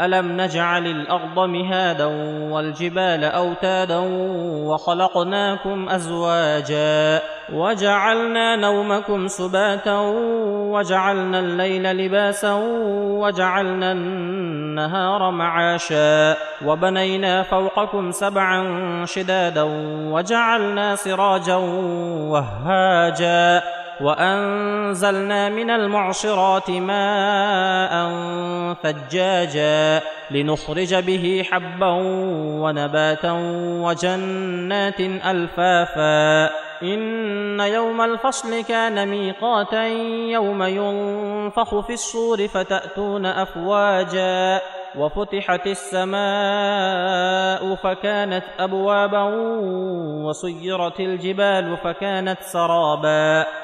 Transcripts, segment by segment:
الم نجعل الأرض مهادا والجبال اوتادا وخلقناكم ازواجا وجعلنا نومكم سباتا وجعلنا الليل لباسا وجعلنا النهار معاشا وبنينا فوقكم سبعا شدادا وجعلنا سراجا وهاجا وأنزلنا من المعصرات ماء ثجاجا لنخرج به حبا ونباتا وجنات ألفافا. إن يوم الفصل كان ميقاتا يوم ينفخ في الصور فتأتون أفواجا. وفتحت السماء فكانت أبوابا وسيرت الجبال فكانت سرابا.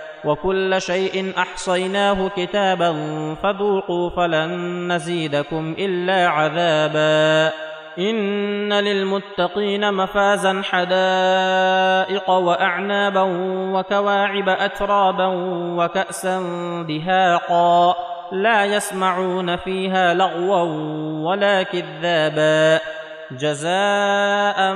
وكل شيء أحصيناه كتابا فذوقوا فلن نزيدكم إلا عذابا. إن للمتقين مفازا حدائق وأعنابا وكواعب أترابا وكأسا دهاقا. لا يسمعون فيها لغوا ولا كذابا. جزاء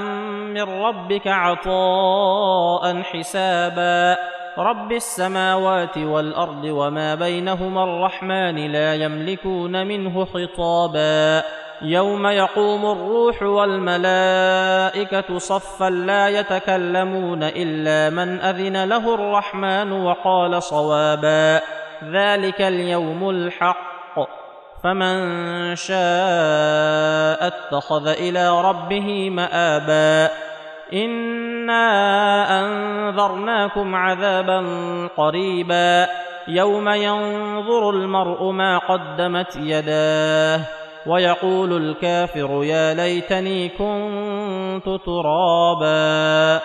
من ربك عطاء حسابا. رب السماوات والأرض وما بينهما الرحمن لا يملكون منه خطابا. يوم يقوم الروح والملائكة صفا لا يتكلمون إلا من أذن له الرحمن وقال صوابا. ذلك اليوم الحق. فمن شاء اتخذ إلى ربه مآبا. انا انذرناكم عذابا قريبا يوم ينظر المرء ما قدمت يداه ويقول الكافر يا ليتني كنت ترابا